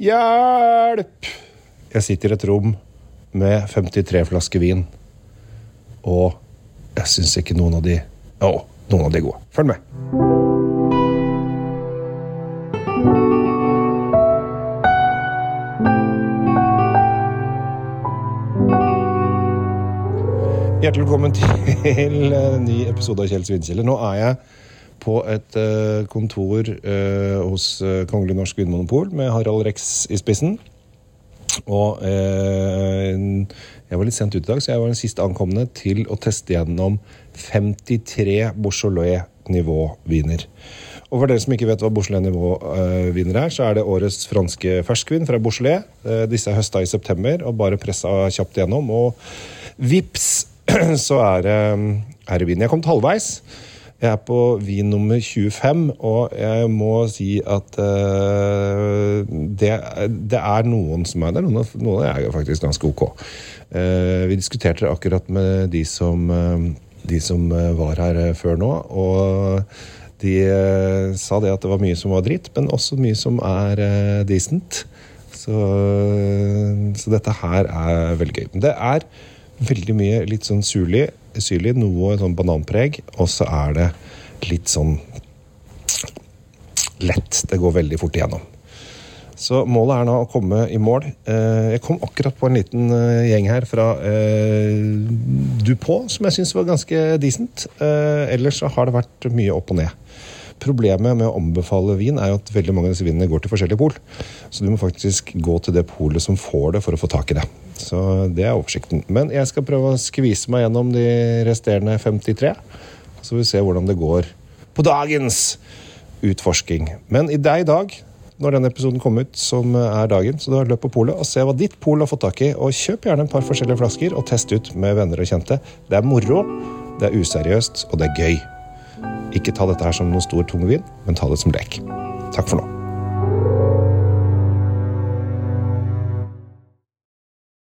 Hjelp! Jeg sitter i et rom med 53 flasker vin, og jeg syns ikke noen av de Å, noen av de er gode. Følg med. Hjertelig velkommen til en ny episode av Kjell Svinkjeller. Nå er jeg på et eh, kontor eh, hos eh, Kongelig Norsk Vinmonopol med Harald Rex i spissen. Og jeg var litt sent ute i dag, så jeg var den siste ankomne til å teste gjennom 53 Beaujolais-nivåviner. Og for dere som ikke vet hva Beaujolais-nivåviner er, så er det årets franske ferskvin fra Beaujolais. Disse er høsta i september og bare pressa kjapt gjennom. Og vips, så er det, er vin. Jeg kom til halvveis. Jeg er på vin nummer 25, og jeg må si at uh, det, det er noen som er der. Noen, av- noen er faktisk ganske ok. Uh, vi diskuterte det akkurat med de som, uh, de som var her før nå, og de sa det at det var mye som var dritt, men også mye som er decent. Så, så dette her er veldig gøy. Men det er veldig mye litt sånn surlig, syrlig, noe sånn bananpreg, og så er det litt sånn lett. Det går veldig fort igjennom. Så målet er nå å komme i mål. Eh, Jeg kom akkurat på en liten eh, gjeng her fra eh, Dupont, som jeg syns var ganske decent. Ellers så har det vært mye opp og ned. Problemet med å anbefale vin er jo at veldig mange av disse vinene går til forskjellige pol. Så du må faktisk gå til det polet som får det, for å få tak i det. Så det er oversikten. Men jeg skal prøve å skvise meg gjennom de resterende 53. Så vi se hvordan det går på dagens utforsking. Men i deg i dag, når denne episoden kom ut, som er dagen, så da løp på polet og se hva ditt pol har fått tak i, og kjøp gjerne en par forskjellige flasker og test ut med venner og kjente. Det er moro, det er useriøst, og det er gøy. Ikke ta dette her som noen stor tungvin, men ta det som lek. Takk for nå.